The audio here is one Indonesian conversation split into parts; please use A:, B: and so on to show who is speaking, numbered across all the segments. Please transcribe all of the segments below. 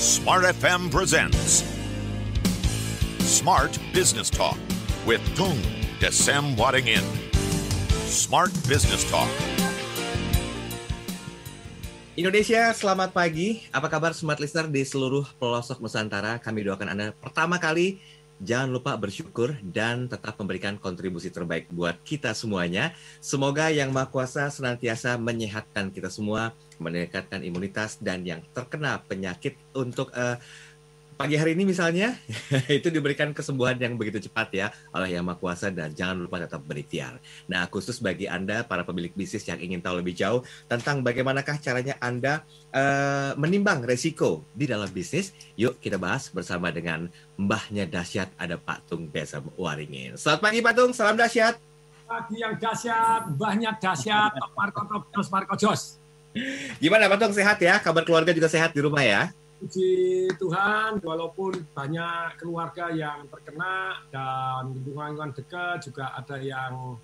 A: Smart FM presents Smart Business Talk with Tung Desem Wadding In. Smart Business Talk.
B: Indonesia, selamat pagi. Apa kabar smart listener di seluruh pelosok Nusantara? Kami doakan Anda pertama kali jangan lupa bersyukur dan tetap memberikan kontribusi terbaik buat kita semuanya. Semoga Yang Maha Kuasa senantiasa menyehatkan kita semua, meningkatkan imunitas dan yang terkena penyakit untuk uh, pagi hari ini misalnya itu diberikan kesembuhan yang begitu cepat ya oleh Yang Maha Kuasa dan jangan lupa tetap berikhtiar. Nah, khusus bagi Anda para pemilik bisnis yang ingin tahu lebih jauh tentang bagaimanakah caranya Anda uh, menimbang resiko di dalam bisnis, yuk kita bahas bersama dengan mbahnya dahsyat ada Pak Tung Besam Waringin. Selamat pagi Pak Tung, salam dahsyat.
C: Pagi yang dahsyat, mbahnya dahsyat, Marco Jos, Marco Jos.
B: Gimana Pak Tung, sehat ya? Kabar keluarga juga sehat di rumah ya?
C: Puji Tuhan, walaupun banyak keluarga yang terkena dan lingkungan dekat juga ada yang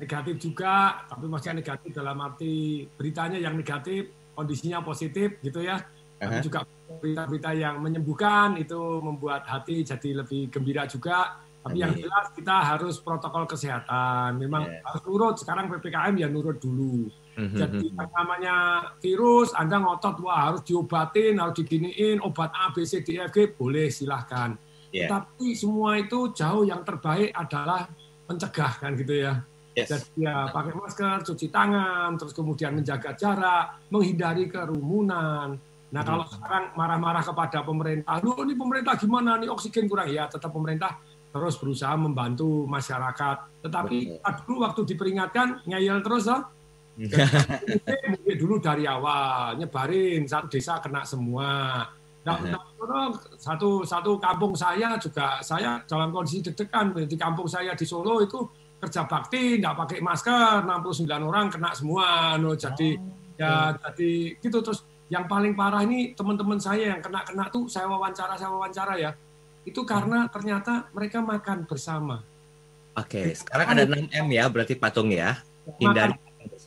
C: negatif juga, tapi masih negatif dalam arti beritanya yang negatif, kondisinya positif gitu ya. Tapi juga berita-berita yang menyembuhkan itu membuat hati jadi lebih gembira juga. Tapi yang jelas kita harus protokol kesehatan. Memang yeah. harus nurut. Sekarang PPKM ya nurut dulu. Jadi yang namanya virus, Anda ngotot, wah harus diobatin, harus diginiin, obat A, B, C, D, E, F, G, boleh silahkan. Yeah. Tapi semua itu jauh yang terbaik adalah mencegah kan gitu ya. Yes. Jadi ya pakai masker, cuci tangan, terus kemudian menjaga jarak, menghindari kerumunan. Nah kalau sekarang marah-marah kepada pemerintah, lu ini pemerintah gimana nih oksigen kurang ya, tetap pemerintah terus berusaha membantu masyarakat. Tetapi dulu waktu diperingatkan ngeyel terus loh mungkin dulu dari awal nyebarin satu desa kena semua. Nah, nah, satu satu kampung saya juga saya dalam kondisi deg-degan di kampung saya di Solo itu kerja bakti nggak pakai masker 69 orang kena semua no jadi oh. ya jadi gitu terus yang paling parah ini teman-teman saya yang kena kena tuh saya wawancara saya wawancara ya itu karena ternyata mereka makan bersama.
B: Oke, sekarang ada 6 M ya berarti patung ya. Hindari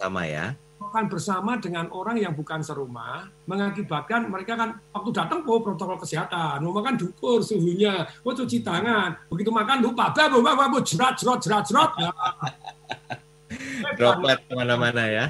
B: bersama ya
C: makan bersama dengan orang yang bukan serumah mengakibatkan mereka kan waktu datang oh protokol kesehatan mau makan dukur suhunya mau cuci tangan begitu makan lupa babu babu jerat jerat jerat jerat ya.
B: droplet ke mana-mana ya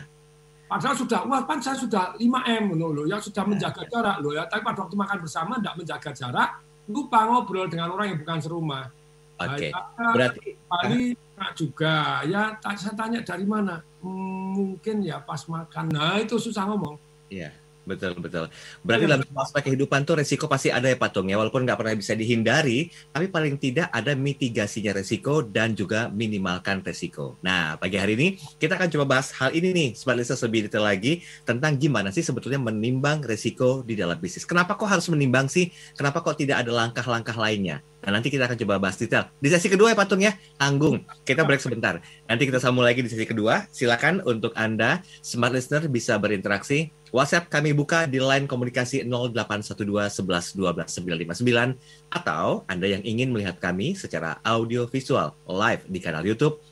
C: Padahal sudah, wah kan saya sudah 5 M loh, ya sudah menjaga jarak loh ya. Tapi pada waktu makan bersama tidak menjaga jarak, lupa ngobrol dengan orang yang bukan serumah.
B: Oke. Okay. Nah, Berarti
C: Bali juga ya saya tanya dari mana? Hmm, mungkin ya pas makan. Nah, itu susah ngomong.
B: Iya. Betul betul. Berarti dalam semua aspek kehidupan tuh resiko pasti ada ya patung ya, walaupun nggak pernah bisa dihindari, tapi paling tidak ada mitigasinya resiko dan juga minimalkan resiko. Nah pagi hari ini kita akan coba bahas hal ini nih, listeners lebih detail lagi tentang gimana sih sebetulnya menimbang resiko di dalam bisnis. Kenapa kok harus menimbang sih? Kenapa kok tidak ada langkah-langkah lainnya? Nah, nanti kita akan coba bahas detail. Di sesi kedua ya Patung ya, tanggung. Kita break sebentar. Nanti kita sambung lagi di sesi kedua. Silakan untuk Anda, smart listener bisa berinteraksi. WhatsApp kami buka di line komunikasi 0812 11 12 959 atau Anda yang ingin melihat kami secara audio visual live di kanal YouTube,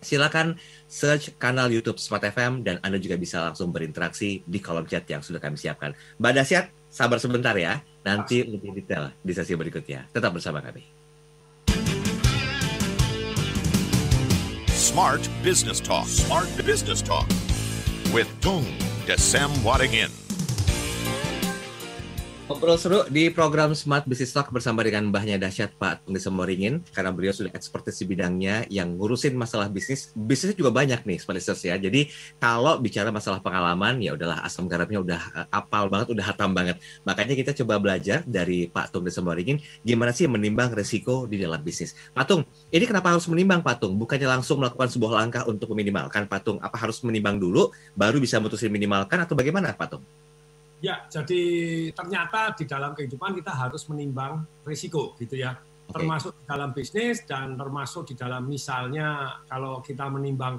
B: silakan search kanal YouTube Smart FM dan Anda juga bisa langsung berinteraksi di kolom chat yang sudah kami siapkan. Mbak Dasyat, sabar sebentar ya. Nanti lebih detail di sesi berikutnya. Tetap bersama kami.
A: Smart Business Talk. Smart Business Talk. With Tung Desem Wadding In.
B: Ngobrol seru di program Smart Business Talk bersama dengan mbahnya dahsyat Pak Tunggu Semoringin karena beliau sudah ekspertis di bidangnya yang ngurusin masalah bisnis. Bisnisnya juga banyak nih Business ya. Jadi kalau bicara masalah pengalaman ya udahlah asam garamnya udah uh, apal banget, udah hatam banget. Makanya kita coba belajar dari Pak Tung Semoringin gimana sih menimbang resiko di dalam bisnis. Pak Tung, ini kenapa harus menimbang Pak Tung? Bukannya langsung melakukan sebuah langkah untuk meminimalkan Pak Tung? Apa harus menimbang dulu baru bisa memutuskan minimalkan atau bagaimana Pak Tung?
C: Ya, jadi ternyata di dalam kehidupan kita harus menimbang risiko gitu ya. Okay. Termasuk di dalam bisnis dan termasuk di dalam misalnya kalau kita menimbang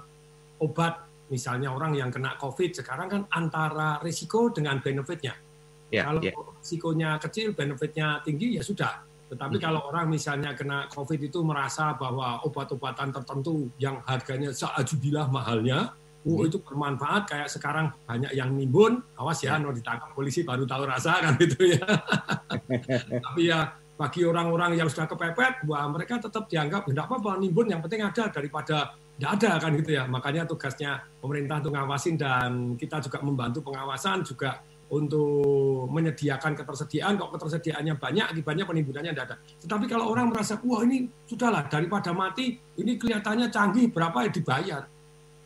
C: obat misalnya orang yang kena COVID sekarang kan antara risiko dengan benefitnya. Yeah, kalau yeah. risikonya kecil, benefitnya tinggi ya sudah. Tetapi hmm. kalau orang misalnya kena COVID itu merasa bahwa obat-obatan tertentu yang harganya seajubilah mahalnya, Oh itu bermanfaat kayak sekarang banyak yang nimbun, awas ya, no ditangkap polisi baru tahu rasa kan itu ya. Tapi ya bagi orang-orang yang sudah kepepet, wah mereka tetap dianggap tidak apa-apa nimbun yang penting ada daripada tidak ada kan gitu ya. Makanya tugasnya pemerintah untuk ngawasin dan kita juga membantu pengawasan juga untuk menyediakan ketersediaan. Kalau ketersediaannya banyak, akibatnya penimbunannya tidak ada. Tetapi kalau orang merasa, wah ini sudahlah daripada mati, ini kelihatannya canggih, berapa ya dibayar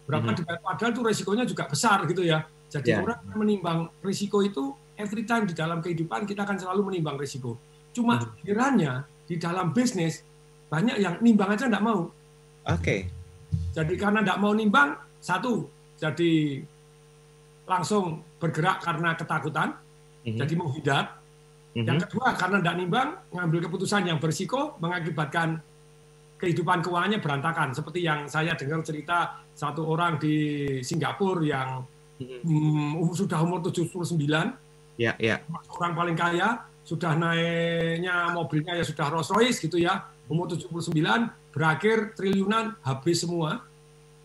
C: berapa hmm. dibayar padahal itu resikonya juga besar gitu ya. Jadi yeah. orang menimbang risiko itu every time di dalam kehidupan kita akan selalu menimbang risiko. Cuma hmm. kiranya di dalam bisnis banyak yang nimbang aja tidak mau.
B: Oke. Okay.
C: Jadi karena tidak mau nimbang, satu jadi langsung bergerak karena ketakutan, hmm jadi menghindar. hmm Yang kedua karena tidak nimbang, ngambil keputusan yang berisiko mengakibatkan kehidupan keuangannya berantakan. Seperti yang saya dengar cerita satu orang di Singapura yang um, sudah umur 79,
B: ya, ya.
C: orang paling kaya, sudah naiknya mobilnya ya sudah Rolls Royce gitu ya, umur 79, berakhir triliunan, habis semua.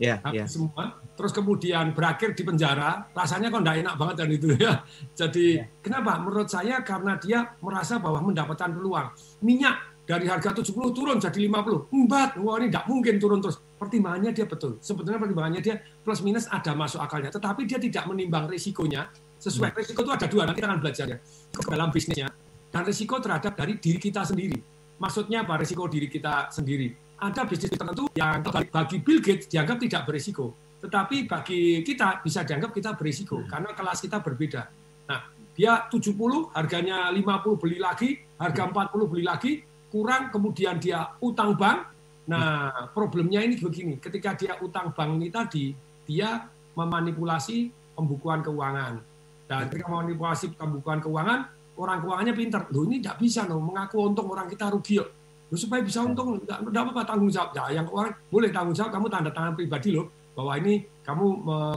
B: Ya,
C: habis ya. semua. Terus kemudian berakhir di penjara, rasanya kok enggak enak banget dan itu ya. Jadi ya. kenapa? Menurut saya karena dia merasa bahwa mendapatkan peluang. Minyak dari harga 70 turun jadi 50. Empat, wah ini tidak mungkin turun terus. Pertimbangannya dia betul. Sebetulnya pertimbangannya dia plus minus ada masuk akalnya. Tetapi dia tidak menimbang risikonya. Sesuai hmm. risiko itu ada dua, nanti kita akan belajarnya. Dalam bisnisnya. Dan risiko terhadap dari diri kita sendiri. Maksudnya apa risiko diri kita sendiri? Ada bisnis tertentu yang bagi Bill Gates dianggap tidak berisiko. Tetapi bagi kita bisa dianggap kita berisiko. Hmm. Karena kelas kita berbeda. Nah, dia 70, harganya 50 beli lagi, harga 40 hmm. beli lagi, kurang kemudian dia utang bank. Nah, problemnya ini begini, ketika dia utang bank ini tadi, dia memanipulasi pembukuan keuangan. Dan ketika memanipulasi pembukuan keuangan, orang keuangannya pintar. Loh ini tidak bisa loh, mengaku untung orang kita rugi. Loh, supaya bisa untung, tidak apa-apa tanggung jawab. Ya, yang keuangan boleh tanggung jawab, kamu tanda tangan pribadi loh bahwa ini kamu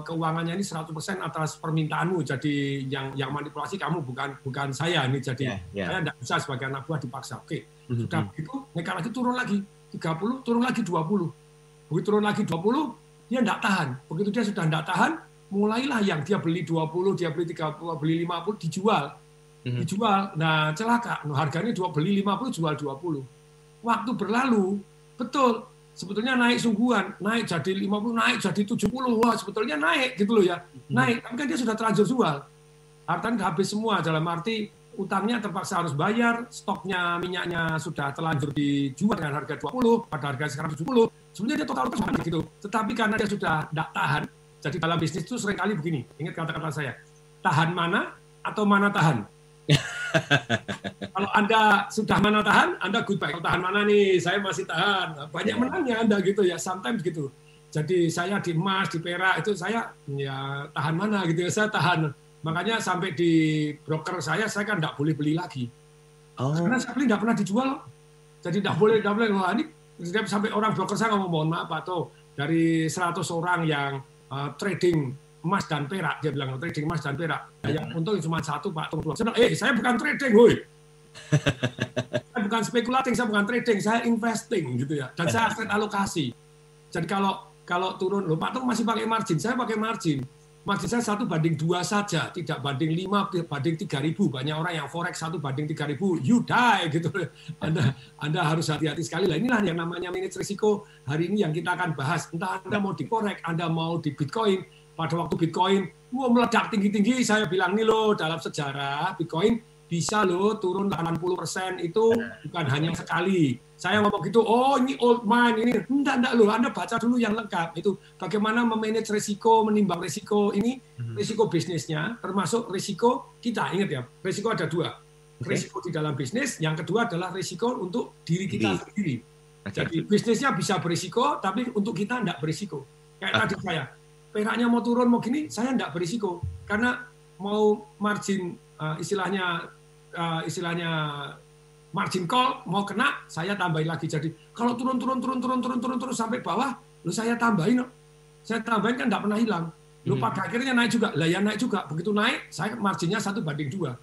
C: keuangannya ini 100% atas permintaanmu. Jadi yang yang manipulasi kamu bukan bukan saya ini. Jadi yeah, yeah. saya tidak bisa sebagai anak buah dipaksa. Oke. Mm-hmm. sudah begitu nekat lagi turun lagi. 30 turun lagi 20 begitu turun lagi 20 dia tidak tahan. Begitu dia sudah tidak tahan mulailah yang dia beli 20 dia beli 30 beli 50 dijual. Mm-hmm. dijual. Nah celaka. Harganya dua beli 50 jual 20 waktu berlalu betul sebetulnya naik sungguhan, naik jadi 50, naik jadi 70, wah sebetulnya naik gitu loh ya. Hmm. Naik, tapi kan dia sudah terlanjur jual. Artinya habis semua dalam arti utangnya terpaksa harus bayar, stoknya minyaknya sudah terlanjur dijual dengan harga 20, pada harga sekarang 70, sebenarnya dia total sama gitu. Tetapi karena dia sudah tidak tahan, jadi dalam bisnis itu sering kali begini, ingat kata-kata saya, tahan mana atau mana tahan? Kalau Anda sudah mana tahan, Anda goodbye. Kalau tahan mana nih, saya masih tahan. Banyak menangnya Anda gitu ya, sometimes gitu. Jadi saya di emas, di perak itu saya ya tahan mana gitu ya, saya tahan. Makanya sampai di broker saya, saya kan tidak boleh beli lagi. Oh. Karena saya beli tidak pernah dijual. Jadi tidak boleh, tidak boleh. Wah, ini sampai orang broker saya ngomong mohon maaf atau dari 100 orang yang uh, trading emas dan perak. Dia bilang trading emas dan perak. Nah, yang untung cuma satu pak. Tunggu saya bilang, eh saya bukan trading woi. Saya bukan spekulating saya bukan trading saya investing gitu ya. Dan saya aset alokasi. Jadi kalau kalau turun loh pak Tung masih pakai margin? Saya pakai margin. Margin saya satu banding dua saja tidak banding lima banding tiga ribu. Banyak orang yang forex satu banding tiga ribu. You die gitu. Anda anda harus hati-hati sekali. Lah inilah yang namanya manage risiko. Hari ini yang kita akan bahas. Entah anda mau di forex anda mau di bitcoin pada waktu Bitcoin wow, meledak tinggi-tinggi, saya bilang nih loh dalam sejarah Bitcoin bisa loh turun 80% itu bukan hanya sekali. Saya ngomong gitu, oh ini old mine, ini enggak, enggak loh, Anda baca dulu yang lengkap. Itu bagaimana memanage risiko, menimbang risiko ini, mhm. risiko bisnisnya, termasuk risiko kita. Ingat ya, risiko ada dua. Risiko di dalam bisnis, yang kedua adalah risiko untuk diri kita sendiri. Jadi bisnisnya bisa berisiko, tapi untuk kita enggak berisiko. Kayak tadi saya, peraknya mau turun mau gini, saya tidak berisiko karena mau margin uh, istilahnya uh, istilahnya margin call mau kena, saya tambahin lagi. Jadi kalau turun turun turun turun turun turun turun sampai bawah, lu saya tambahin, saya tambahin kan tidak pernah hilang. Lu hmm. pada akhirnya naik juga, lah ya naik juga. Begitu naik, saya marginnya satu banding dua.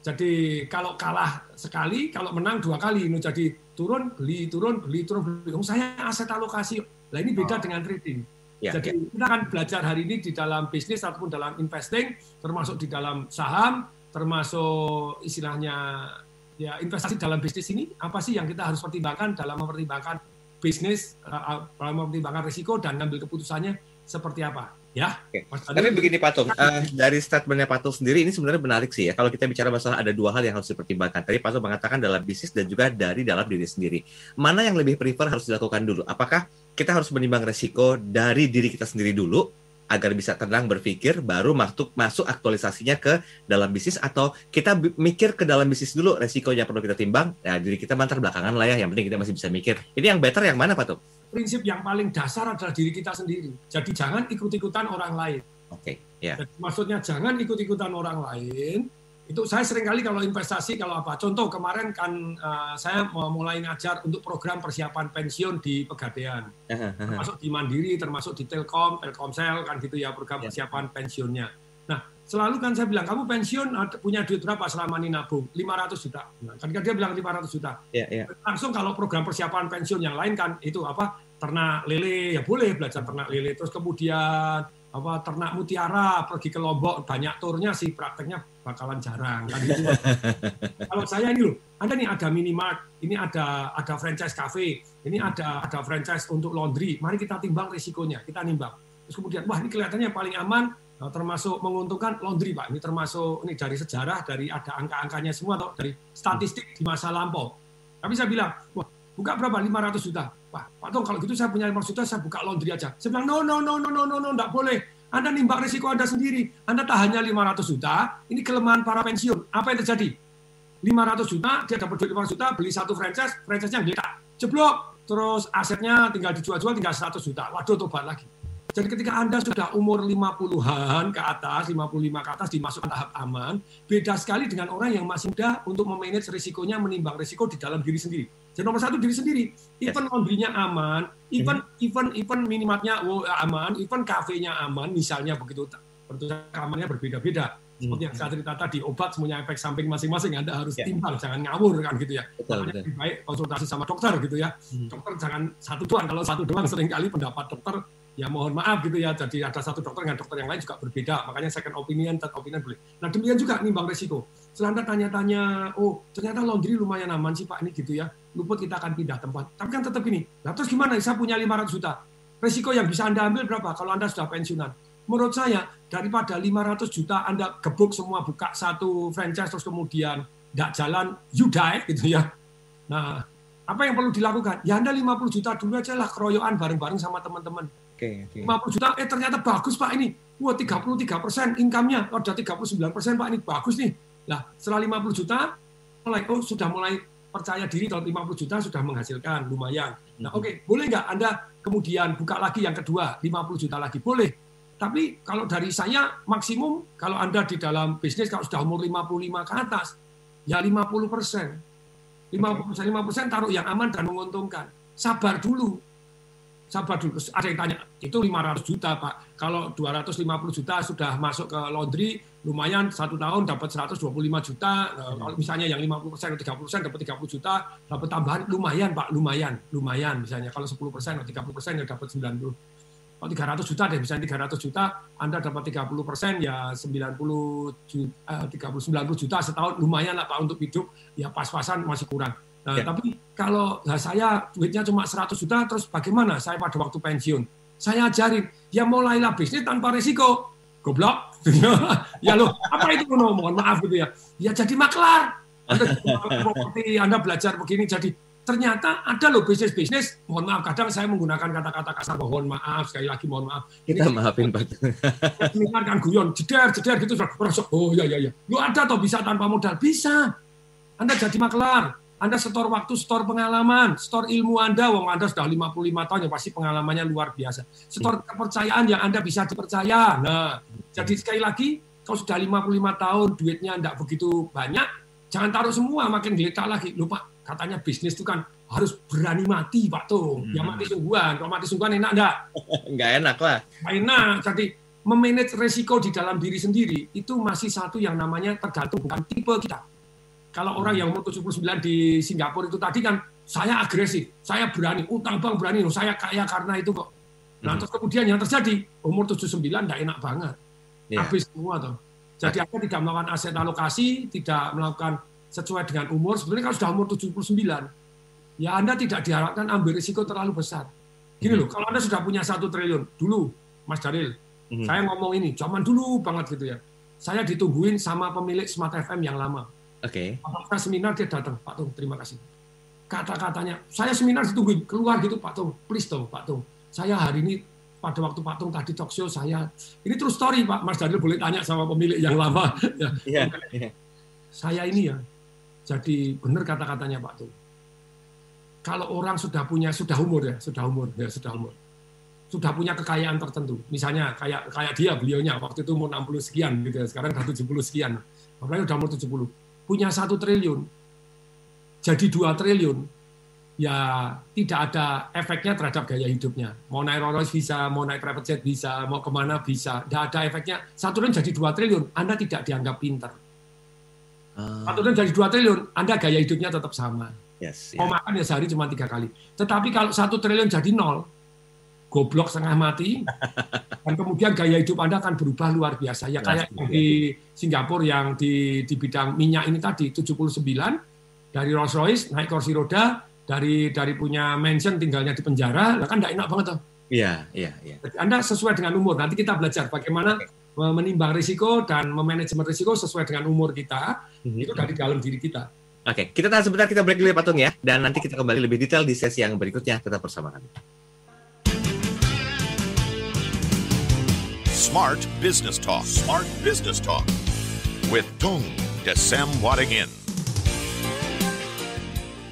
C: Jadi kalau kalah sekali, kalau menang dua kali, ini jadi turun beli turun beli turun beli. Oh, saya aset alokasi. Lah ini beda oh. dengan trading Ya, Jadi ya. kita akan belajar hari ini di dalam bisnis ataupun dalam investing, termasuk di dalam saham, termasuk istilahnya ya investasi dalam bisnis ini apa sih yang kita harus pertimbangkan dalam mempertimbangkan bisnis, uh, dalam mempertimbangkan risiko dan ngambil keputusannya seperti apa. Ya.
B: Oke. Tapi begini Pak Tung, uh, dari statementnya Pak Tung sendiri ini sebenarnya menarik sih ya. Kalau kita bicara masalah ada dua hal yang harus dipertimbangkan. Tadi Pak Tung mengatakan dalam bisnis dan juga dari dalam diri sendiri. Mana yang lebih prefer harus dilakukan dulu? Apakah kita harus menimbang resiko dari diri kita sendiri dulu agar bisa tenang berpikir baru masuk masuk aktualisasinya ke dalam bisnis atau kita mikir ke dalam bisnis dulu resikonya perlu kita timbang. Ya diri kita mantar belakangan lah ya yang penting kita masih bisa mikir. Ini yang better yang mana Pak tuh
C: prinsip yang paling dasar adalah diri kita sendiri. Jadi jangan ikut-ikutan orang lain.
B: Oke okay, ya. Yeah.
C: maksudnya jangan ikut-ikutan orang lain itu saya sering kali kalau investasi kalau apa. Contoh kemarin kan uh, saya mau mulai ngajar untuk program persiapan pensiun di pegadaian. Termasuk di Mandiri termasuk di Telkom Telkomsel kan gitu ya program ya. persiapan pensiunnya. Nah selalu kan saya bilang kamu pensiun punya duit berapa selama ini nabung? 500 juta. Nah, kan dia bilang 500 juta.
B: Ya, ya.
C: langsung kalau program persiapan pensiun yang lain kan itu apa ternak lele ya boleh belajar ternak lele. Terus kemudian apa ternak mutiara pergi ke Lombok banyak turnya sih prakteknya bakalan jarang. Kan gitu. kalau saya ini loh ada nih ada minimart ini ada ada franchise cafe ini ada ada franchise untuk laundry. Mari kita timbang risikonya kita nimbang. Terus kemudian wah ini kelihatannya paling aman nah, termasuk menguntungkan laundry pak. Ini termasuk ini dari sejarah dari ada angka-angkanya semua atau dari statistik di masa lampau. Tapi saya bilang wah buka berapa? 500 juta. Wah, Pak Tong, kalau gitu saya punya 5 juta, saya buka laundry aja. Saya bilang, no, no, no, no, no, no, no, enggak boleh. Anda nimbang risiko Anda sendiri. Anda tak hanya 500 juta, ini kelemahan para pensiun. Apa yang terjadi? 500 juta, dia dapat duit 500 juta, beli satu franchise, franchise-nya geletak. Jeblok, terus asetnya tinggal dijual-jual, tinggal 100 juta. Waduh, tobat lagi. Jadi ketika Anda sudah umur 50-an ke atas, 55 ke atas dimasukkan tahap aman, beda sekali dengan orang yang masih muda untuk memanage risikonya, menimbang risiko di dalam diri sendiri. Jadi nomor satu diri sendiri. Event laundry-nya aman, event mm-hmm. event event minimartnya oh, aman, event kafenya aman, misalnya begitu. Tentu amannya berbeda-beda. Seperti yang saya cerita tadi, obat semuanya efek samping masing-masing. Anda harus yeah. timbang, jangan ngawur kan gitu ya. Betul, betul. Lebih baik konsultasi sama dokter gitu ya. Hmm. Dokter jangan satu doang. Kalau satu doang sering kali pendapat dokter ya mohon maaf gitu ya jadi ada satu dokter dengan dokter yang lain juga berbeda makanya second opinion third opinion boleh nah demikian juga nimbang resiko selanjutnya tanya-tanya oh ternyata laundry lumayan aman sih pak ini gitu ya luput kita akan pindah tempat. Tapi kan tetap ini nah terus gimana? Saya punya 500 juta. Resiko yang bisa anda ambil berapa kalau anda sudah pensiunan? Menurut saya daripada 500 juta anda gebuk semua buka satu franchise terus kemudian tidak jalan you die gitu ya. Nah apa yang perlu dilakukan? Ya anda 50 juta dulu aja lah keroyokan bareng-bareng sama teman-teman. Oke, okay, okay. 50 juta, eh ternyata bagus Pak ini. Wah 33 persen income-nya, oh, ada 39 persen Pak ini bagus nih. Nah setelah 50 juta, mulai oh sudah mulai percaya diri kalau 50 juta sudah menghasilkan lumayan. Nah mhm. oke, okay, boleh nggak Anda kemudian buka lagi yang kedua 50 juta lagi boleh. Tapi kalau dari saya maksimum kalau Anda di dalam bisnis kalau sudah umur 55 ke atas ya 50 persen. 50 persen, 50 persen taruh yang aman dan menguntungkan. Sabar dulu sabar dulu. Ada yang tanya, itu 500 juta Pak. Kalau 250 juta sudah masuk ke laundry, lumayan satu tahun dapat 125 juta. Hmm. Kalau misalnya yang 50 persen atau 30 persen dapat 30 juta, dapat tambahan lumayan Pak, lumayan, lumayan. Misalnya kalau 10 persen atau 30 persen ya dapat 90 kalau 300 juta deh, misalnya 300 juta, Anda dapat 30 persen, ya 90 juta, eh, 30, 90 juta setahun, lumayan lah Pak untuk hidup, ya pas-pasan masih kurang. Nah, ya. tapi kalau nah saya duitnya cuma 100 juta, terus bagaimana saya pada waktu pensiun? Saya ajarin, ya mulailah bisnis tanpa risiko. Goblok. ya loh, apa itu no? Mohon maaf gitu ya. Ya jadi maklar. Anda properti, Anda belajar begini jadi ternyata ada loh bisnis-bisnis, mohon maaf kadang saya menggunakan kata-kata kasar, mohon maaf, sekali lagi mohon maaf.
B: Kita Ini, maafin Pak.
C: kan guyon, jeder, jeder gitu, oh ya ya ya. Lu ada toh bisa tanpa modal? Bisa. Anda jadi maklar, anda setor waktu, setor pengalaman, setor ilmu Anda, wong Anda sudah 55 tahun ya pasti pengalamannya luar biasa. Setor kepercayaan yang Anda bisa dipercaya. Nah, jadi sekali lagi kalau sudah 55 tahun duitnya tidak begitu banyak, jangan taruh semua makin geletak lagi. Lupa katanya bisnis itu kan harus berani mati Pak Tung. Ya mati sungguhan. Kalau mati sungguhan enak enggak?
B: enggak enak lah.
C: enak. Jadi memanage resiko di dalam diri sendiri itu masih satu yang namanya tergantung bukan tipe kita kalau orang yang umur 79 di Singapura itu tadi kan saya agresif, saya berani, utang bank berani, saya kaya karena itu kok. Nah,
B: Mhm.
C: terus kemudian yang terjadi, umur 79 tidak enak banget.
B: Iya.
C: Habis semua tuh. Jadi Anda tidak melakukan aset alokasi, tidak melakukan sesuai dengan umur. Sebenarnya kalau sudah umur 79, ya Anda tidak diharapkan ambil risiko terlalu besar. Gini
B: Mhm.
C: loh, kalau Anda sudah punya satu triliun, dulu, Mas Daril,
B: Mhm.
C: saya ngomong ini, zaman dulu banget gitu ya. Saya ditungguin sama pemilik Smart FM yang lama.
B: Oke.
C: Apakah seminar dia datang, Pak Tung, terima kasih. Kata-katanya, saya seminar ditungguin, keluar gitu Pak Tung, please dong Pak Tung. Saya hari ini pada waktu Pak Tung tadi talk show saya, ini terus story Pak, Mas Daniel boleh tanya sama pemilik yang lama. Ya,
B: Iya. iya.
C: saya ini ya, jadi benar kata-katanya Pak Tung. Kalau orang sudah punya, sudah umur ya, sudah umur, ya sudah umur. Sudah punya kekayaan tertentu. Misalnya kayak kayak dia, beliaunya, waktu itu umur 60 sekian, gitu ya, sekarang udah 70 sekian. Apalagi udah umur 70. Punya satu triliun, jadi dua triliun, ya tidak ada efeknya terhadap gaya hidupnya. Mau naik Rolls Royce bisa, mau naik private jet bisa, mau ke mana bisa. Tidak ada efeknya. Satu triliun jadi dua triliun, Anda tidak dianggap pinter.
B: Ah,
C: Satu triliun jadi dua triliun, Anda gaya hidupnya tetap sama.
B: yes.
C: Mau
B: ya.
C: makan ya sehari cuma tiga kali. Tetapi kalau satu triliun jadi nol, goblok setengah mati, dan kemudian gaya hidup Anda akan berubah luar biasa. Ya kayak
B: Pasti, ya.
C: di Singapura yang di, di bidang minyak ini tadi, 79, dari Rolls Royce naik kursi roda, dari dari punya mansion tinggalnya di penjara, lah kan tidak enak banget tuh.
B: Iya, iya, iya.
C: Anda sesuai dengan umur. Nanti kita belajar bagaimana menimbang risiko dan memanajemen risiko sesuai dengan umur kita,
B: Mhm.
C: itu dari dalam diri kita.
B: Oke, kita tahan sebentar, kita break dulu ya Patung ya. Dan nanti kita kembali lebih detail di sesi yang berikutnya. Tetap bersama kami.
A: Smart Business Talk. Smart Business Talk. With Tung Desem Wadingin.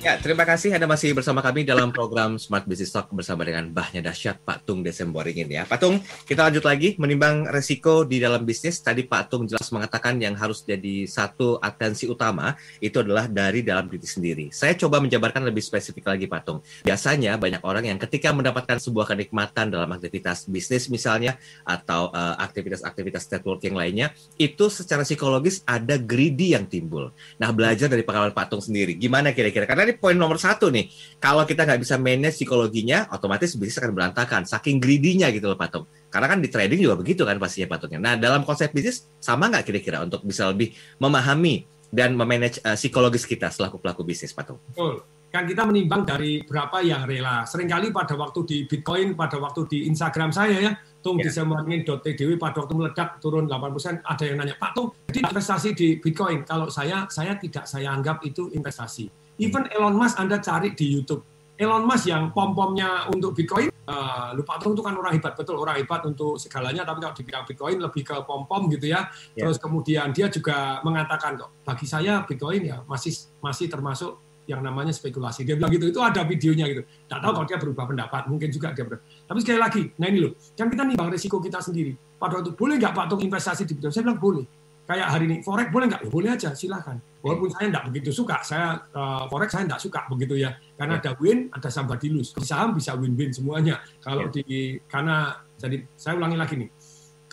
B: Ya, terima kasih Anda masih bersama kami dalam program Smart Business Talk bersama dengan Bahnya Dahsyat Pak Tung Desemboringin ya. Pak Tung, kita lanjut lagi menimbang resiko di dalam bisnis. Tadi Pak Tung jelas mengatakan yang harus jadi satu atensi utama itu adalah dari dalam diri sendiri. Saya coba menjabarkan lebih spesifik lagi Pak Tung. Biasanya banyak orang yang ketika mendapatkan sebuah kenikmatan dalam aktivitas bisnis misalnya atau eh, aktivitas-aktivitas networking lainnya, itu secara psikologis ada greedy yang timbul. Nah, belajar dari pengalaman Pak Tung sendiri, gimana kira-kira? Karena ini poin nomor satu nih, kalau kita nggak bisa manage psikologinya, otomatis bisnis akan berantakan, saking greedy-nya gitu loh Pak Tung. Karena kan di trading juga begitu kan pastinya Pak Tungnya. Nah, dalam konsep bisnis, sama nggak kira-kira untuk bisa lebih memahami dan memanage eh, psikologis kita selaku pelaku bisnis, Pak Tung?
C: Betul. Kan kita menimbang dari berapa yang rela. Seringkali pada waktu di Bitcoin, pada waktu di Instagram saya ya, Tung
B: Ya.
C: di semangin.tdw pada waktu meledak turun 8%, ada yang nanya, Pak Tung, jadi investasi di Bitcoin. Kalau saya, saya tidak saya anggap itu investasi. Even Elon Musk Anda cari di YouTube. Elon Musk yang pom-pomnya untuk Bitcoin, eh, lupa Tung itu kan orang hebat, betul orang hebat untuk segalanya, tapi kalau di bidang Bitcoin lebih ke pom-pom gitu ya.
B: Ya.
C: Terus kemudian dia juga mengatakan kok, bagi saya Bitcoin ya masih masih termasuk yang namanya spekulasi. Dia bilang gitu, itu ada videonya gitu. Tidak tahu kalau dia berubah pendapat, mungkin juga dia berubah. Tapi sekali lagi, nah ini loh, kan kita nimbang risiko kita sendiri. Pada waktu boleh nggak Pak Tung investasi di Bitcoin? Saya bilang boleh. Kayak hari ini, forex boleh nggak? Ya, boleh aja, silahkan. Walaupun saya nggak begitu suka, saya eh, forex saya nggak suka begitu ya, karena ada win, ada somebody lose. Di saham bisa win-win semuanya. Kalau di karena jadi saya ulangi lagi nih,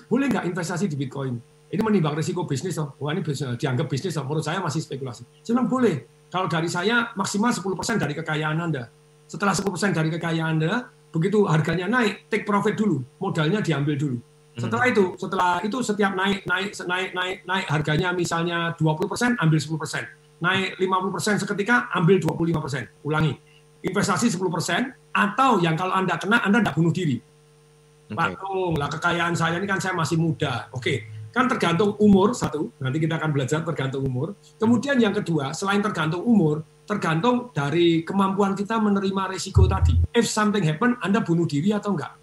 C: boleh nggak investasi di Bitcoin? Ini menimbang risiko bisnis toh. Wah ini bisnis, dianggap bisnis toh. Menurut saya masih spekulasi. Saya bilang boleh. Kalau dari saya maksimal 10% dari kekayaan Anda. Setelah 10% dari kekayaan Anda, begitu harganya naik, take profit dulu. Modalnya diambil dulu. Setelah itu, setelah itu setiap naik naik naik naik naik harganya misalnya 20%, ambil 10%. Naik 50% seketika, ambil 25%. Ulangi. Investasi 10% atau yang kalau Anda kena Anda tidak bunuh diri.
B: Oke.
C: Pak Tung, lah kekayaan saya ini kan saya masih muda. Oke, kan tergantung umur satu. Nanti kita akan belajar tergantung umur. Kemudian yang kedua, selain tergantung umur, tergantung dari kemampuan kita menerima risiko tadi. If something happen, Anda bunuh diri atau enggak?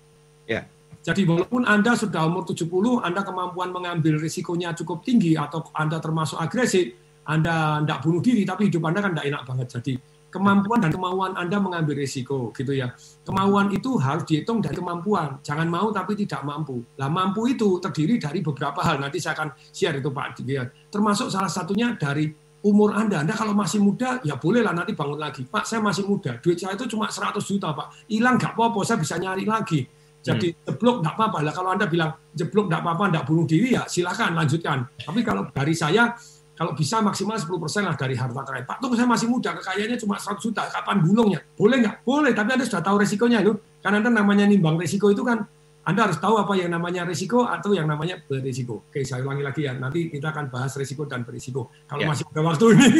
B: Ya.
C: Jadi walaupun Anda sudah umur 70, Anda kemampuan mengambil risikonya cukup tinggi atau Anda termasuk agresif, Anda tidak bunuh diri, tapi hidup Anda kan tidak enak banget. Jadi kemampuan dan kemauan Anda mengambil risiko gitu ya. Kemauan itu harus dihitung dari kemampuan. Jangan mau tapi tidak mampu. Lah mampu itu terdiri dari beberapa hal. Nanti saya akan share itu Pak Dian. Termasuk salah satunya dari umur Anda. Anda kalau masih muda, ya bolehlah nanti bangun lagi. Pak, saya masih muda. Duit saya itu cuma 100 juta, Pak. Hilang nggak apa-apa, saya bisa nyari lagi. Jadi jeblok nggak apa-apa. Lah kalau Anda bilang jeblok nggak apa-apa, nggak bunuh diri ya silahkan lanjutkan. Tapi kalau dari saya, kalau bisa maksimal 10% lah dari harta kekayaan. Pak Tung saya masih muda, kekayaannya cuma 100 juta, kapan gulungnya? Boleh nggak? Boleh, tapi Anda sudah tahu resikonya loh. Karena Anda namanya nimbang risiko itu kan anda harus tahu apa yang namanya risiko atau yang namanya berisiko. Oke, saya ulangi lagi ya. Nanti kita akan bahas risiko dan berisiko. Kalau ya. masih ada waktu ini,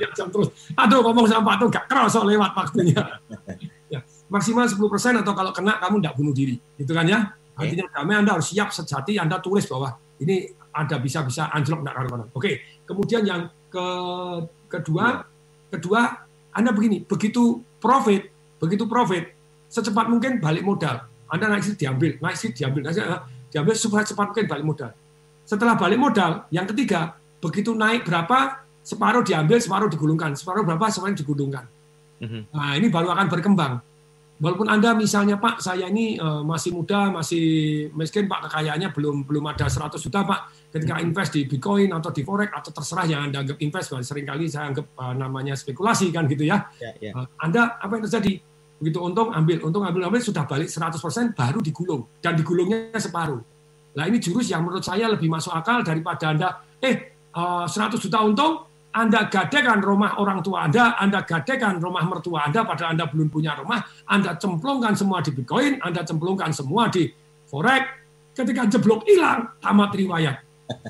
C: lihat jam terus. Aduh, ngomong sama Pak Tuh gak kerasa lewat waktunya. Maksimal 10% atau kalau kena kamu tidak bunuh diri. Gitu kan ya? Artinya kami Anda harus siap sejati, Anda tulis bahwa ini ada bisa-bisa anjlok tidak karuan. Oke, kemudian yang ke kedua, ya. kedua Anda begini, begitu profit, begitu profit, secepat mungkin balik modal anda naik sih diambil, naik sih diambil, naik sih diambil supaya cepat mungkin balik modal. Setelah balik modal, yang ketiga, begitu naik berapa, separuh diambil, separuh digulungkan, separuh berapa, semuanya digulungkan. Mhm. Nah, ini baru akan berkembang. Walaupun Anda misalnya Pak, saya ini uh, masih muda, masih miskin Pak, kekayaannya belum belum ada 100 juta Pak. Ketika mhm. invest di Bitcoin atau di Forex atau terserah yang Anda anggap invest, sering kali saya anggap uh, namanya spekulasi kan gitu ya. ya, ya. Uh, anda apa yang terjadi? Begitu untung ambil, untung ambil ambil sudah balik 100% baru digulung dan digulungnya separuh. Nah ini jurus yang menurut saya lebih masuk akal daripada Anda eh 100 eh, juta untung anda gadekan rumah orang tua Anda, Anda gadekan rumah mertua Anda padahal Anda belum punya rumah, Anda cemplungkan semua di Bitcoin, Anda cemplungkan semua di Forex, ketika jeblok hilang, tamat riwayat.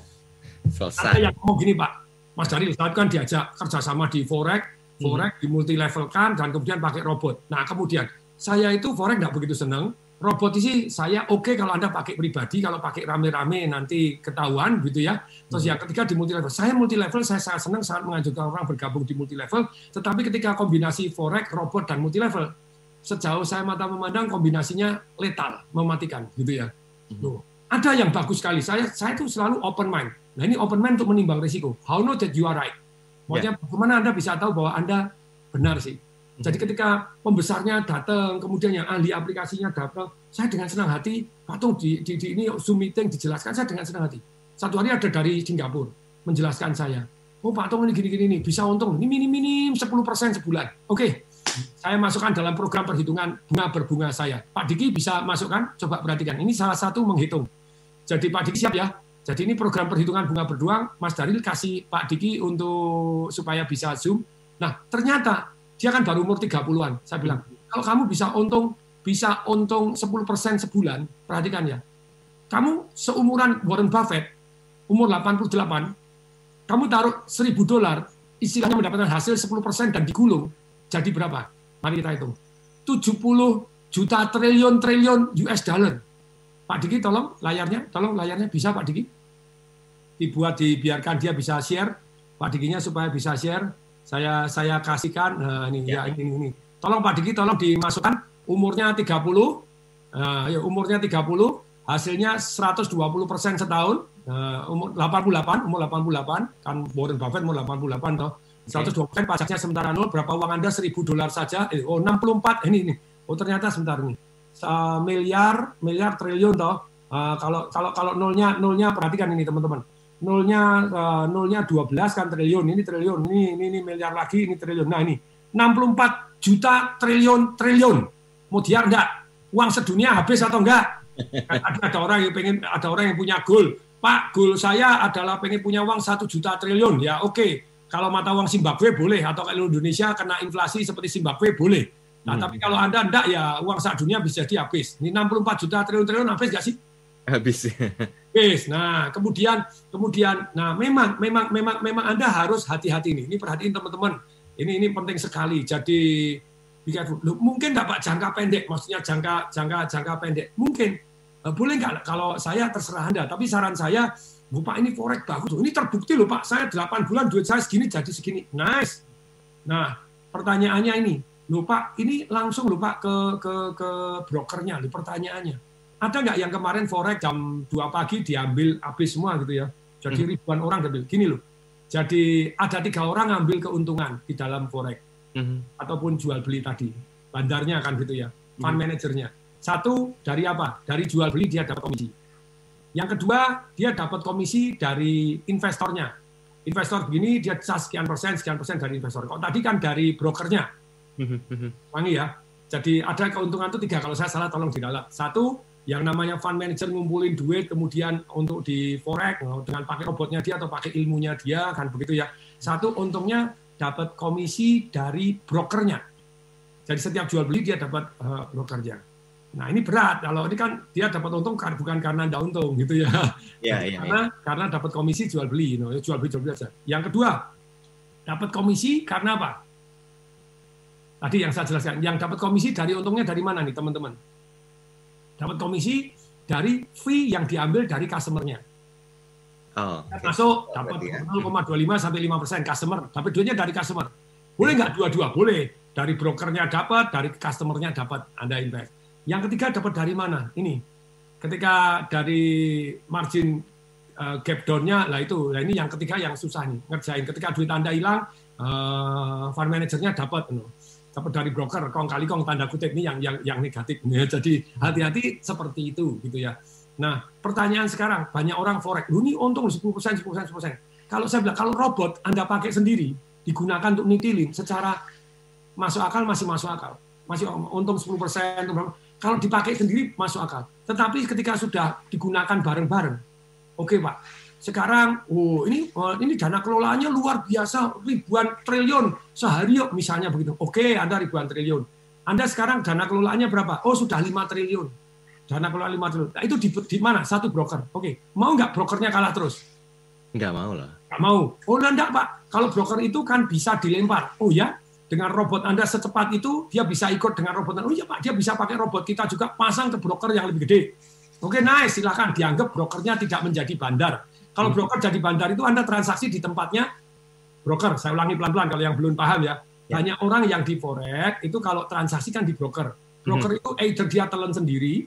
C: Selesai. Ada yang ngomong gini Pak, Mas Daril, saat kan diajak kerjasama di Forex, forex di multi level kan dan kemudian pakai robot. Nah kemudian saya itu forex nggak begitu senang. Robot ini saya oke okay kalau anda pakai pribadi, kalau pakai rame-rame nanti ketahuan gitu ya. Terus yang ketiga di multi level, saya multi level saya sangat senang sangat mengajukan orang bergabung di multi level. Tetapi ketika kombinasi forex, robot dan multi level, sejauh saya mata memandang kombinasinya letal, mematikan gitu ya. Tuh. Ada yang bagus sekali. Saya saya itu selalu open mind. Nah ini open mind untuk menimbang risiko. How know that you are right? Maksudnya yeah. bagaimana Anda bisa tahu bahwa Anda benar sih? Jadi hmm. ketika pembesarnya datang, kemudian yang ahli aplikasinya datang, saya dengan senang hati, patung di, di, di ini Zoom meeting dijelaskan, saya dengan senang hati. Satu hari ada dari Singapura menjelaskan saya, oh Pak Tung ini gini-gini nih, bisa untung, ini minim-minim 10% sebulan. Oke, saya masukkan dalam program perhitungan bunga berbunga saya. Pak Diki bisa masukkan, coba perhatikan. Ini salah satu menghitung. Jadi Pak Diki siap ya, jadi ini program perhitungan bunga berduang, Mas Daril kasih Pak Diki untuk supaya bisa Zoom. Nah, ternyata dia kan baru umur 30-an. Saya bilang, kalau kamu bisa untung bisa untung 10% sebulan, perhatikan ya. Kamu seumuran Warren Buffett, umur 88, kamu taruh 1000 dolar, istilahnya mendapatkan hasil 10% dan digulung, jadi berapa? Mari kita hitung. 70 juta triliun triliun US dollar. Pak Diki tolong layarnya, tolong layarnya bisa Pak Diki dibuat dibiarkan dia bisa share Pak Dikinya supaya bisa share saya saya kasihkan nah, ini ya. ya ini ini tolong Pak Diki tolong dimasukkan. Umurnya 30 nah, ya umurnya 30 hasilnya 120 persen setahun nah, umur 88 umur 88 kan Warren Buffett umur 88 toh. 120 persen pajaknya sementara nol berapa uang anda? 1000 dolar saja. Eh, oh 64 ini ini. Oh ternyata sebentar ini. Uh, miliar miliar triliun toh. Uh, kalau kalau kalau nolnya nolnya perhatikan ini teman-teman nolnya uh, nolnya 12 kan triliun, ini triliun, ini, ini ini miliar lagi, ini triliun. Nah ini 64 juta triliun triliun. Mau dia enggak? Uang sedunia habis atau enggak? ada, ada orang yang pengen ada orang yang punya goal. Pak, goal saya adalah pengen punya uang satu juta triliun. Ya oke, okay. kalau mata uang Zimbabwe boleh atau kalau Indonesia kena inflasi seperti Zimbabwe boleh. Nah, hmm. tapi kalau Anda enggak ya uang sak dunia bisa jadi habis. Ini 64 juta triliun triliun habis enggak sih?
B: Habis.
C: Habis. Nah, kemudian kemudian nah memang memang memang memang Anda harus hati-hati ini. Ini perhatiin teman-teman. Ini ini penting sekali. Jadi mungkin Pak jangka pendek, maksudnya jangka jangka jangka pendek. Mungkin eh, boleh nggak kalau saya terserah Anda, tapi saran saya, Bu Pak ini forex bagus. Ini terbukti loh Pak, saya 8 bulan duit saya segini jadi segini. Nice. Nah, pertanyaannya ini, loh Pak, ini langsung loh Pak ke ke ke brokernya, loh pertanyaannya ada nggak yang kemarin forex jam 2 pagi diambil habis semua gitu ya? Jadi hmm. ribuan orang ambil. Gini loh. Jadi ada tiga orang ngambil keuntungan di dalam forex hmm. ataupun jual beli tadi. Bandarnya kan gitu ya. Fund hmm. manajernya. Satu dari apa? Dari jual beli dia dapat komisi. Yang kedua dia dapat komisi dari investornya. Investor begini dia bisa sekian persen, sekian persen dari investor. Kalau tadi kan dari brokernya. Hmm, hmm, Wangi ya. Jadi ada keuntungan itu tiga. Kalau saya salah tolong didalat. Satu yang namanya fund manager ngumpulin duit kemudian untuk di forex oh, dengan pakai robotnya dia atau pakai ilmunya dia kan begitu ya. Satu untungnya dapat komisi dari brokernya. Jadi setiap jual beli dia dapat uh, brokernya. Nah ini berat kalau ini kan dia dapat untung bukan karena anda untung gitu ya.
B: Iya, iya.
C: Karena karena dapat komisi jual beli, you know, jual beli jual beli aja. Yang kedua dapat komisi karena apa? Tadi yang saya jelaskan, yang dapat komisi dari untungnya dari mana nih teman-teman? Dapat komisi dari fee yang diambil dari customernya.
B: Oh, oke.
C: masuk
B: Oh,
C: dapat
B: ya.
C: 0,25 sampai 5 persen customer, dapat duitnya dari customer. Boleh nggak dua-dua? Boleh. Dari brokernya dapat, dari customernya dapat Anda invest. Yang ketiga dapat dari mana? Ini. Ketika dari margin uh, gap down-nya, lah itu. Nah ini yang ketiga yang susah nih, ngerjain. Ketika duit Anda hilang, uh, fund manager-nya dapat. no. Dari broker, kong kali kong tanda kutip ini yang yang yang negatif. Ya, jadi hati-hati seperti itu gitu ya. Nah, pertanyaan sekarang, banyak orang forex, ini untung 10%, 10%, 10%. Kalau saya bilang, kalau robot Anda pakai sendiri, digunakan untuk nitilin, secara masuk akal masih masuk akal. Masih untung 10%, untung berapa. kalau dipakai sendiri masuk akal. Tetapi ketika sudah digunakan bareng-bareng, oke Pak, sekarang, oh ini oh, ini dana kelolaannya luar biasa, ribuan triliun sehari yuk, misalnya begitu. Oke, Anda ribuan triliun. Anda sekarang dana kelolaannya berapa? Oh sudah 5 triliun dana kelola 5 triliun. Nah, itu di, di mana? Satu broker. Oke, mau nggak brokernya kalah terus?
B: Nggak mau lah.
C: Nggak mau. Oh, enggak, Pak. Kalau broker itu kan bisa dilempar. Oh ya, dengan robot Anda secepat itu, dia bisa ikut dengan robot. Oh iya, Pak, dia bisa pakai robot kita juga pasang ke broker yang lebih gede. Oke, nice. Silahkan. Dianggap brokernya tidak menjadi bandar. Kalau broker jadi bandar itu Anda transaksi di tempatnya broker. Saya ulangi pelan-pelan kalau yang belum paham ya.
B: Ya.
C: Banyak orang yang di forex itu kalau transaksi kan di broker. Broker itu either dia telan sendiri,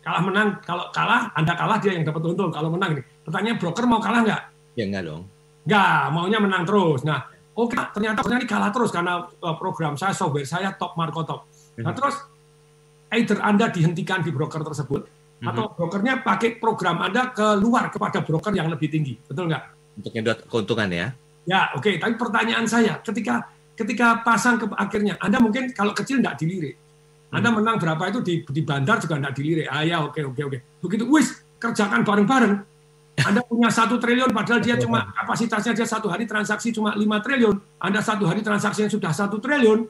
C: kalah menang kalau kalah anda kalah dia yang dapat untung kalau menang nih pertanyaan broker mau kalah nggak
B: Ya nggak dong.
C: nggak maunya menang terus nah oke ternyata ternyata kalah terus karena uh, program saya software saya top marco top nah
B: Mhm.
C: terus either anda dihentikan di broker tersebut atau brokernya pakai program anda keluar kepada broker yang lebih tinggi betul nggak
B: Untuk nyedot keuntungan ya.
C: Ya, oke. Tapi pertanyaan saya, ketika ketika pasang ke akhirnya, Anda mungkin kalau kecil nggak dilirik. Anda menang berapa itu di, di bandar juga nggak dilirik. Ah ya, oke, oke, oke. Begitu, wis, kerjakan bareng-bareng. Anda punya satu triliun, padahal dia cuma kapasitasnya dia satu hari transaksi cuma 5 triliun. Anda satu hari transaksinya sudah satu triliun,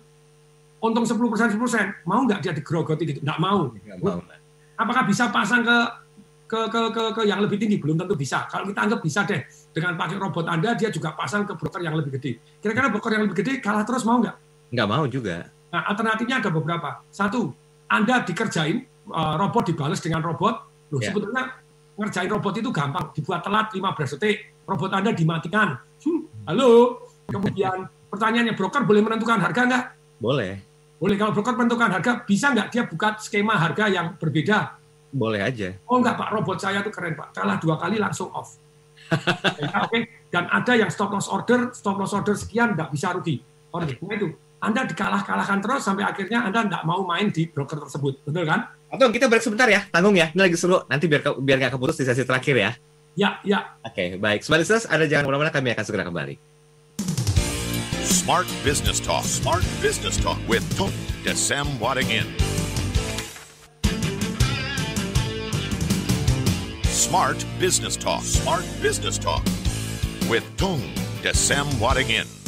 C: untung 10 persen, 10 persen. Mau nggak dia digerogoti gitu? Nggak mau.
B: Nggak mau.
C: Apakah bisa pasang ke ke, ke, ke, ke yang lebih tinggi? Belum tentu bisa. Kalau kita anggap bisa deh, dengan pakai robot Anda, dia juga pasang ke broker yang lebih gede. Kira-kira broker yang lebih gede kalah terus mau nggak?
B: Nggak mau juga.
C: Nah, alternatifnya ada beberapa. Satu, Anda dikerjain, uh, robot dibalas dengan robot. Loh,
B: Ya.
C: sebetulnya ngerjain robot itu gampang. Dibuat telat 15 detik, robot Anda dimatikan. Hmm, halo. Kemudian pertanyaannya, broker boleh menentukan harga nggak?
B: Boleh.
C: Boleh. Kalau broker menentukan harga, bisa nggak dia buka skema harga yang berbeda?
B: Boleh aja.
C: Oh enggak Pak, robot saya tuh keren Pak. Kalah dua kali langsung off. Ya, Oke, dan ada yang stop loss order, stop loss order sekian nggak bisa rugi. Oke, nah itu. Anda dikalah-kalahkan terus sampai akhirnya Anda nggak mau main di broker tersebut, betul kan?
B: Atau kita break sebentar ya, tanggung ya. Ini lagi seru. Nanti biar biar nggak keputus di sesi terakhir ya.
C: Ya, ya.
B: Oke, baik. Smart Listeners, ada jangan ke mana-mana, kami akan segera kembali.
A: Smart Business Talk. Smart Business Talk with Tony Desam Waddingin. Smart Business Talk. Smart Business Talk with Tung Desam Waddingin.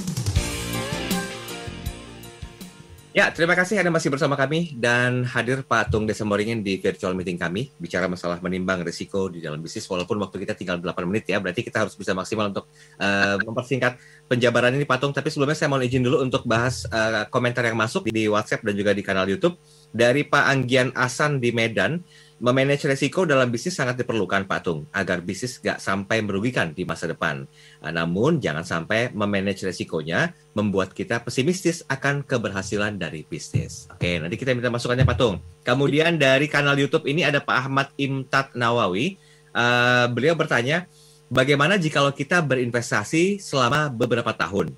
B: Ya, terima kasih Anda masih bersama kami dan hadir Pak Tung Desemboringin di virtual meeting kami bicara masalah menimbang risiko di dalam bisnis walaupun waktu kita tinggal 8 menit ya, berarti kita harus bisa maksimal untuk eh, mempersingkat penjabaran ini Pak Tung. Tapi sebelumnya saya mau izin dulu untuk bahas eh, komentar yang masuk di WhatsApp dan juga di kanal YouTube dari Pak Anggian Asan di Medan. Memanage resiko dalam bisnis sangat diperlukan Pak Tung agar bisnis nggak sampai merugikan di masa depan. Nah, namun jangan sampai memanage resikonya membuat kita pesimistis akan keberhasilan dari bisnis. Oke, nanti kita minta masukannya Pak Tung. Kemudian dari kanal YouTube ini ada Pak Ahmad Imtat Nawawi. Eh, beliau bertanya, bagaimana jika kita berinvestasi selama beberapa tahun,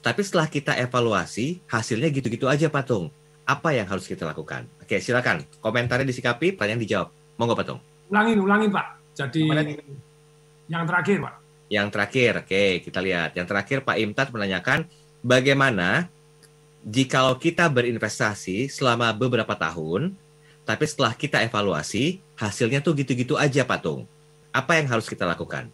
B: tapi setelah kita evaluasi hasilnya gitu-gitu aja Pak Tung. Apa yang harus kita lakukan? Oke, silakan. Komentarnya disikapi, pertanyaan dijawab. Monggo Pak Tung.
C: Ulangin, ulangin Pak. Jadi yang terakhir Pak.
B: Yang terakhir, oke kita lihat. Yang terakhir Pak Imtat menanyakan bagaimana jikalau kita berinvestasi selama beberapa tahun, tapi setelah kita evaluasi hasilnya tuh gitu-gitu aja Pak Tung. Apa yang harus kita lakukan?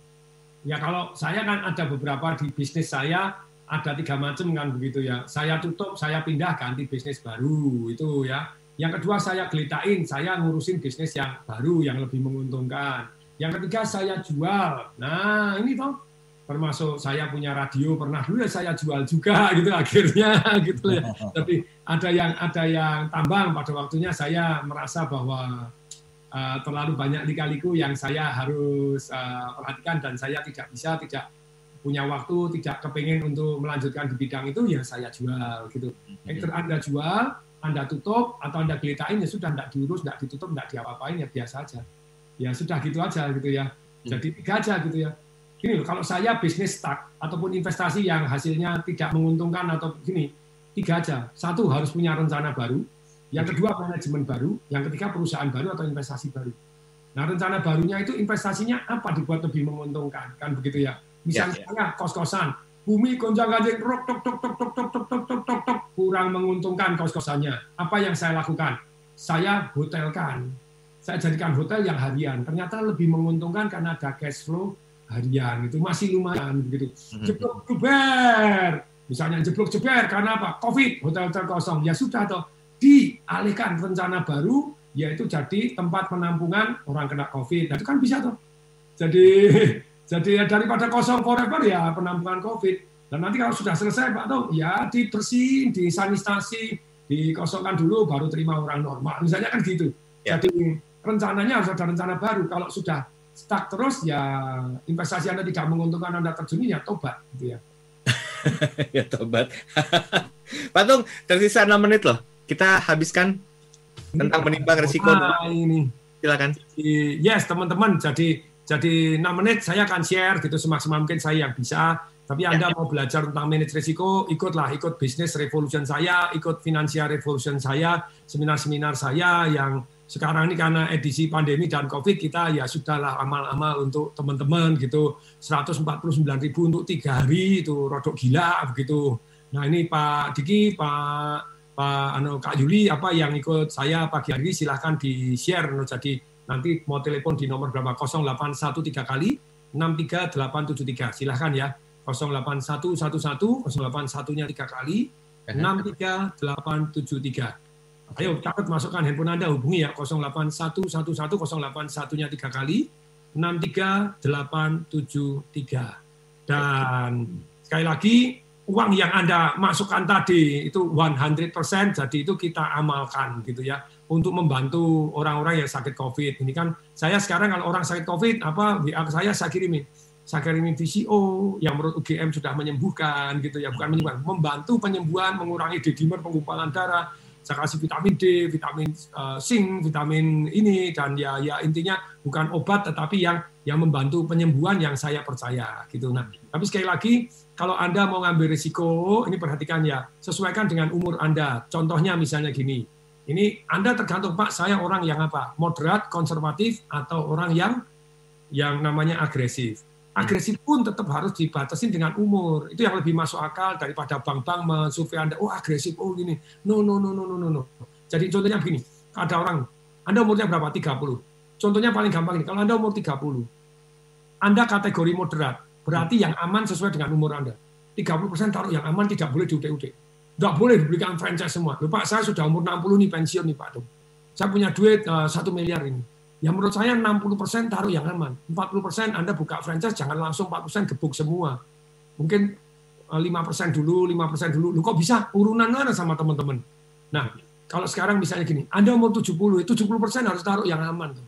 C: Ya kalau saya kan ada beberapa di bisnis saya ada tiga macam kan begitu ya. Saya tutup, saya pindah ganti bisnis baru itu ya. Yang kedua saya gelitain, saya ngurusin bisnis yang baru yang lebih menguntungkan. Yang ketiga saya jual. Nah ini toh termasuk saya punya radio pernah dulu ya saya jual juga gitu akhirnya gitu ya. Tapi ada yang ada yang tambang pada waktunya saya merasa bahwa uh, terlalu banyak lika-liku yang saya harus uh, perhatikan dan saya tidak bisa tidak punya waktu tidak kepingin untuk melanjutkan di bidang itu ya saya jual gitu. Either Anda jual, Anda tutup atau Anda gelitain ya sudah tidak diurus, tidak ditutup, tidak diapa-apain ya biasa aja. Ya sudah gitu aja gitu ya. Jadi tiga aja gitu ya. Gini loh, kalau saya bisnis stuck ataupun investasi yang hasilnya tidak menguntungkan atau gini, tiga aja. Satu harus punya rencana baru, yang kedua manajemen baru, yang ketiga perusahaan baru atau investasi baru. Nah rencana barunya itu investasinya apa dibuat lebih menguntungkan kan begitu ya. Misalnya ya, ya. kos-kosan, bumi gonjang ganjing tok tok tok tok tok tok tok tok tok tok tok kurang menguntungkan kos-kosannya. Apa yang saya lakukan? Saya hotelkan. Saya jadikan hotel yang harian. Ternyata lebih menguntungkan karena ada cash flow harian. Itu masih lumayan begitu. Jeblok jeber. Misalnya jeblok jeber karena apa? Covid, hotel-hotel kosong. Ya sudah toh dialihkan rencana baru yaitu jadi tempat penampungan orang kena Covid. Nah, itu kan bisa tuh. Jadi jadi ya daripada kosong forever ya penampungan COVID. Dan nanti kalau sudah selesai Pak Tom, ya dibersihin, disanitasi, dikosongkan dulu baru terima orang normal. Misalnya kan gitu. Ya. Jadi rencananya harus ada rencana baru. Kalau sudah stuck terus ya investasi Anda tidak menguntungkan Anda terjun ya tobat gitu ya.
B: ya tobat. Pak Tung, tersisa 6 menit loh. Kita habiskan tentang menimbang risiko.
C: Ah, ini.
B: Silakan.
C: Yes, teman-teman. Jadi jadi 6 menit saya akan share gitu semaksimal mungkin saya yang bisa. Tapi ya, Anda ya. mau belajar tentang manage risiko, ikutlah, ikut bisnis revolution saya, ikut financial revolution saya, seminar-seminar saya yang sekarang ini karena edisi pandemi dan COVID kita ya sudahlah amal-amal untuk teman-teman gitu 149 ribu untuk tiga hari itu rodok gila begitu. Nah ini Pak Diki, Pak Pak anu Kak Yuli apa yang ikut saya pagi hari silahkan di share jadi Nanti mau telepon di nomor berapa? 0813 kali 63873. Silahkan ya. 08111 081-nya 3 kali 63873. Ayo catat masukkan handphone Anda hubungi ya 08111 081-nya 3 kali 63873. Dan sekali lagi uang yang Anda masukkan tadi itu 100% jadi itu kita amalkan gitu ya untuk membantu orang-orang yang sakit COVID. Ini kan saya sekarang kalau orang sakit COVID, apa WA saya saya kirimin, saya kirimin VCO yang menurut UGM sudah menyembuhkan gitu ya, bukan menyembuhkan, membantu penyembuhan, mengurangi dedimer, penggumpalan darah. Saya kasih vitamin D, vitamin uh, vitamin ini dan ya ya intinya bukan obat tetapi yang yang membantu penyembuhan yang saya percaya gitu. Nah, tapi sekali lagi kalau Anda mau ngambil risiko, ini perhatikan ya, sesuaikan dengan umur Anda. Contohnya misalnya gini, ini Anda tergantung Pak, saya orang yang apa? Moderat, konservatif, atau orang yang yang namanya agresif. Agresif pun tetap harus dibatasi dengan umur. Itu yang lebih masuk akal daripada bank-bank mensurvei Anda, oh agresif, oh gini. No, no, no, no, no, no. Jadi contohnya begini, ada orang, Anda umurnya berapa? 30. Contohnya paling gampang ini, kalau Anda umur 30, Anda kategori moderat, berarti yang aman sesuai dengan umur Anda. 30% taruh yang aman tidak boleh diudik-udik. Nggak boleh diberikan franchise semua. Loh, Pak, saya sudah umur 60 nih pensiun nih Pak. Saya punya duit uh, eh, 1 miliar ini. Ya menurut saya 60% taruh yang aman. 40% Anda buka franchise jangan langsung 4% gebuk semua. Mungkin uh, eh, 5% dulu, 5% dulu. Loh, kok bisa urunan mana sama teman-teman? Nah, kalau sekarang misalnya gini, Anda umur 70, 70% harus taruh yang aman.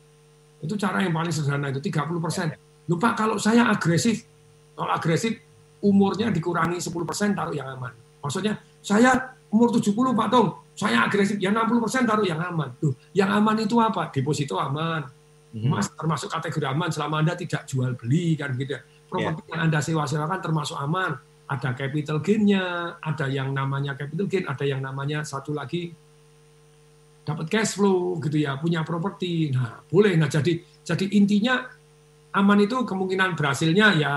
C: Itu cara yang paling sederhana itu 30%. Lupa kalau saya agresif, kalau agresif umurnya dikurangi 10% taruh yang aman. Maksudnya saya umur 70 Pak Tong, saya agresif, ya 60% taruh yang aman. Tuh, yang aman itu apa? Deposito aman. Mhm. Mas termasuk kategori aman selama Anda tidak jual beli kan gitu ya. Properti yeah. yang Anda sewa-sewakan termasuk aman. Ada capital gain-nya, ada yang namanya capital gain, ada yang namanya satu lagi dapat cash flow gitu ya, punya properti. Nah, boleh. Nah, jadi jadi intinya aman itu kemungkinan berhasilnya ya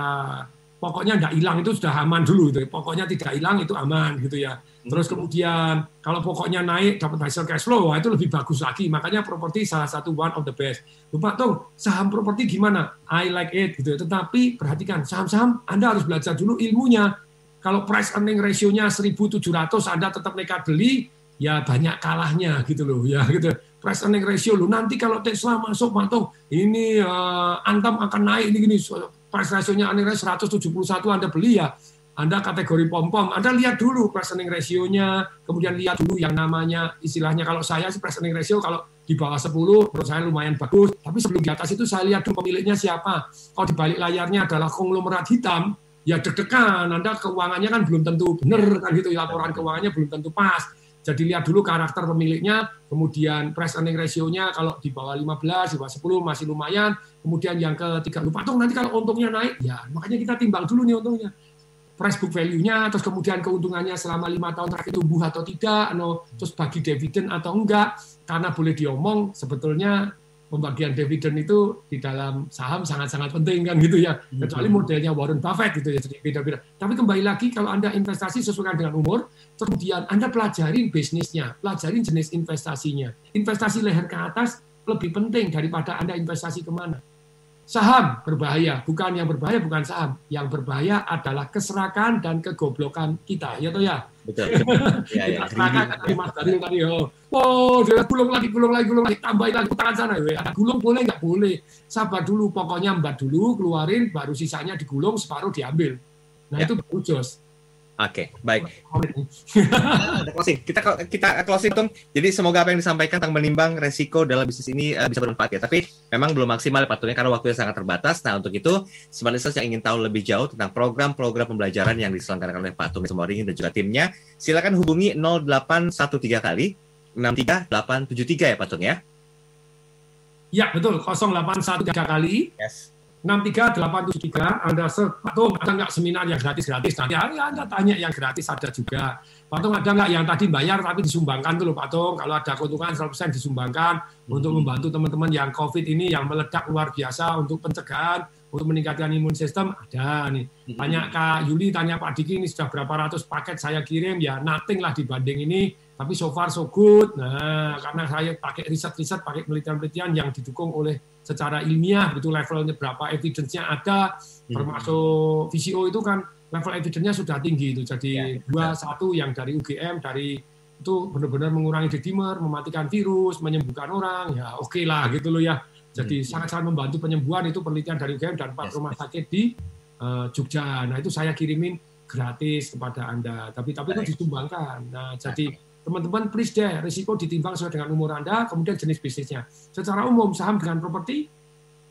C: pokoknya tidak hilang itu sudah aman dulu gitu. Pokoknya tidak hilang itu aman gitu ya. Terus kemudian kalau pokoknya naik dapat hasil cash flow, wah, itu lebih bagus lagi. Makanya properti salah satu one of the best. Lupa tuh saham properti gimana? I like it gitu. Ya. Tetapi perhatikan saham-saham Anda harus belajar dulu ilmunya. kalau price earning ratio-nya 1700 Anda tetap nekat beli, ya banyak kalahnya gitu loh ya gitu. Price earning ratio lo nanti kalau Tesla masuk mantap ini uh, Antam akan naik ini gini price ratio-nya ratio 171 Anda beli ya. Anda kategori pom-pom, Anda lihat dulu price earning ratio-nya, kemudian lihat dulu yang namanya istilahnya kalau saya sih price earning ratio kalau di bawah 10 menurut saya lumayan bagus, tapi sebelum di atas itu saya lihat dulu pemiliknya siapa. Kalau di balik layarnya adalah konglomerat hitam, ya deg-degan, Anda keuangannya kan belum tentu benar kan gitu, laporan keuangannya belum tentu pas. Jadi lihat dulu karakter pemiliknya, kemudian price earning ratio-nya kalau di bawah 15, di bawah 10 masih lumayan. Kemudian yang ketiga, lupa. Tuh nanti kalau untungnya naik, ya makanya kita timbang dulu nih untungnya. Price book value-nya, terus kemudian keuntungannya selama lima tahun terakhir tumbuh atau tidak, no, terus bagi dividen atau enggak, karena boleh diomong sebetulnya pembagian dividen itu di dalam saham sangat-sangat penting kan gitu ya, kecuali hmm. modelnya Warren Buffett gitu ya, jadi beda-beda. Tapi kembali lagi kalau Anda investasi sesuai dengan umur, kemudian Anda pelajarin bisnisnya, pelajarin jenis investasinya. Investasi leher ke atas lebih penting daripada Anda investasi ke mana Saham berbahaya, bukan yang berbahaya bukan saham. Yang berbahaya adalah keserakan dan kegoblokan kita, ya toh ya. Betul. ya, ya. kita tadi Mas Daril tadi, oh, oh dia gulung lagi, gulung lagi, gulung lagi, tambahin lagi tangan sana. Ada gulung boleh nggak boleh? Sabar dulu, pokoknya mbak dulu, keluarin, baru sisanya digulung, separuh diambil. Nah ya. itu baru jos.
B: Oke, okay, baik. closing. Kita kita closing Tom. Jadi semoga apa yang disampaikan tentang menimbang resiko dalam bisnis ini uh, bisa bermanfaat ya. Tapi memang belum maksimal patutnya karena waktunya sangat terbatas. Nah, untuk itu smart listeners yang ingin tahu lebih jauh tentang program-program pembelajaran yang diselenggarakan oleh Pak Tum Semoring dan juga timnya, silakan hubungi 0813 kali 63873 ya Pak Tum ya.
C: Ya, betul. 0813 kali. Yes 63873 Anda patung ada nggak seminar yang gratis-gratis? Nanti hari Anda tanya yang gratis ada juga. Patung ada nggak yang tadi bayar tapi disumbangkan tuh loh patung? Kalau ada keuntungan 100% disumbangkan hmm. untuk membantu teman-teman yang COVID ini yang meledak luar biasa untuk pencegahan untuk meningkatkan imun sistem ada nih. Hmm. tanya Kak Yuli tanya Pak Diki ini sudah berapa ratus paket saya kirim? Ya nothing lah dibanding ini tapi so far so good. Nah karena saya pakai riset-riset pakai penelitian-penelitian yang didukung oleh secara ilmiah itu levelnya berapa evidence-nya ada hmm. termasuk VCO itu kan level evidence-nya sudah tinggi itu. Jadi ya, dua satu yang dari UGM dari itu benar-benar mengurangi dedimer mematikan virus menyembuhkan orang. Ya oke okay lah gitu loh ya. Jadi hmm. sangat-sangat membantu penyembuhan itu penelitian dari UGM dan empat yes, rumah sakit di uh, Jogja. Nah itu saya kirimin gratis kepada anda. Tapi tapi itu disumbangkan. Nah jadi teman-teman please deh risiko ditimbang sesuai dengan umur Anda, kemudian jenis bisnisnya. Secara umum saham dengan properti,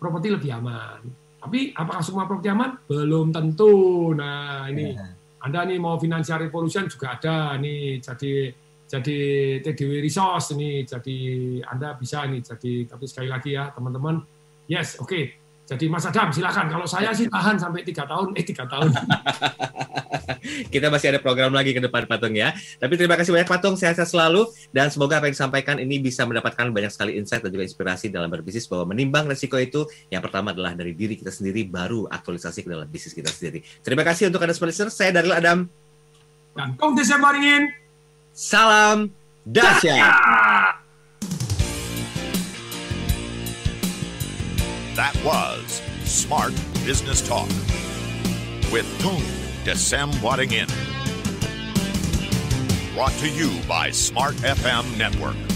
C: properti lebih aman. Tapi apakah semua properti aman? Belum tentu. Nah ini ya. Anda nih mau financial revolution juga ada nih, jadi jadi TDW resource ini, jadi Anda bisa nih, jadi tapi sekali lagi ya teman-teman, yes, oke. Okay. Jadi Mas Adam silakan. Kalau saya sih tahan sampai tiga tahun, eh tiga tahun.
B: kita masih ada program lagi ke depan Patung ya. Tapi terima kasih banyak Patung, sehat-sehat selalu dan semoga apa yang disampaikan ini bisa mendapatkan banyak sekali insight dan juga inspirasi dalam berbisnis bahwa menimbang resiko itu yang pertama adalah dari diri kita sendiri baru aktualisasi ke dalam bisnis kita sendiri. Terima kasih untuk Anda sponsor. Saya Daril Adam.
C: Dan Kong Maringin.
B: Salam dahsyat.
A: That was Smart Business Talk with Tung Desem Wadding In. Brought to you by Smart FM Network.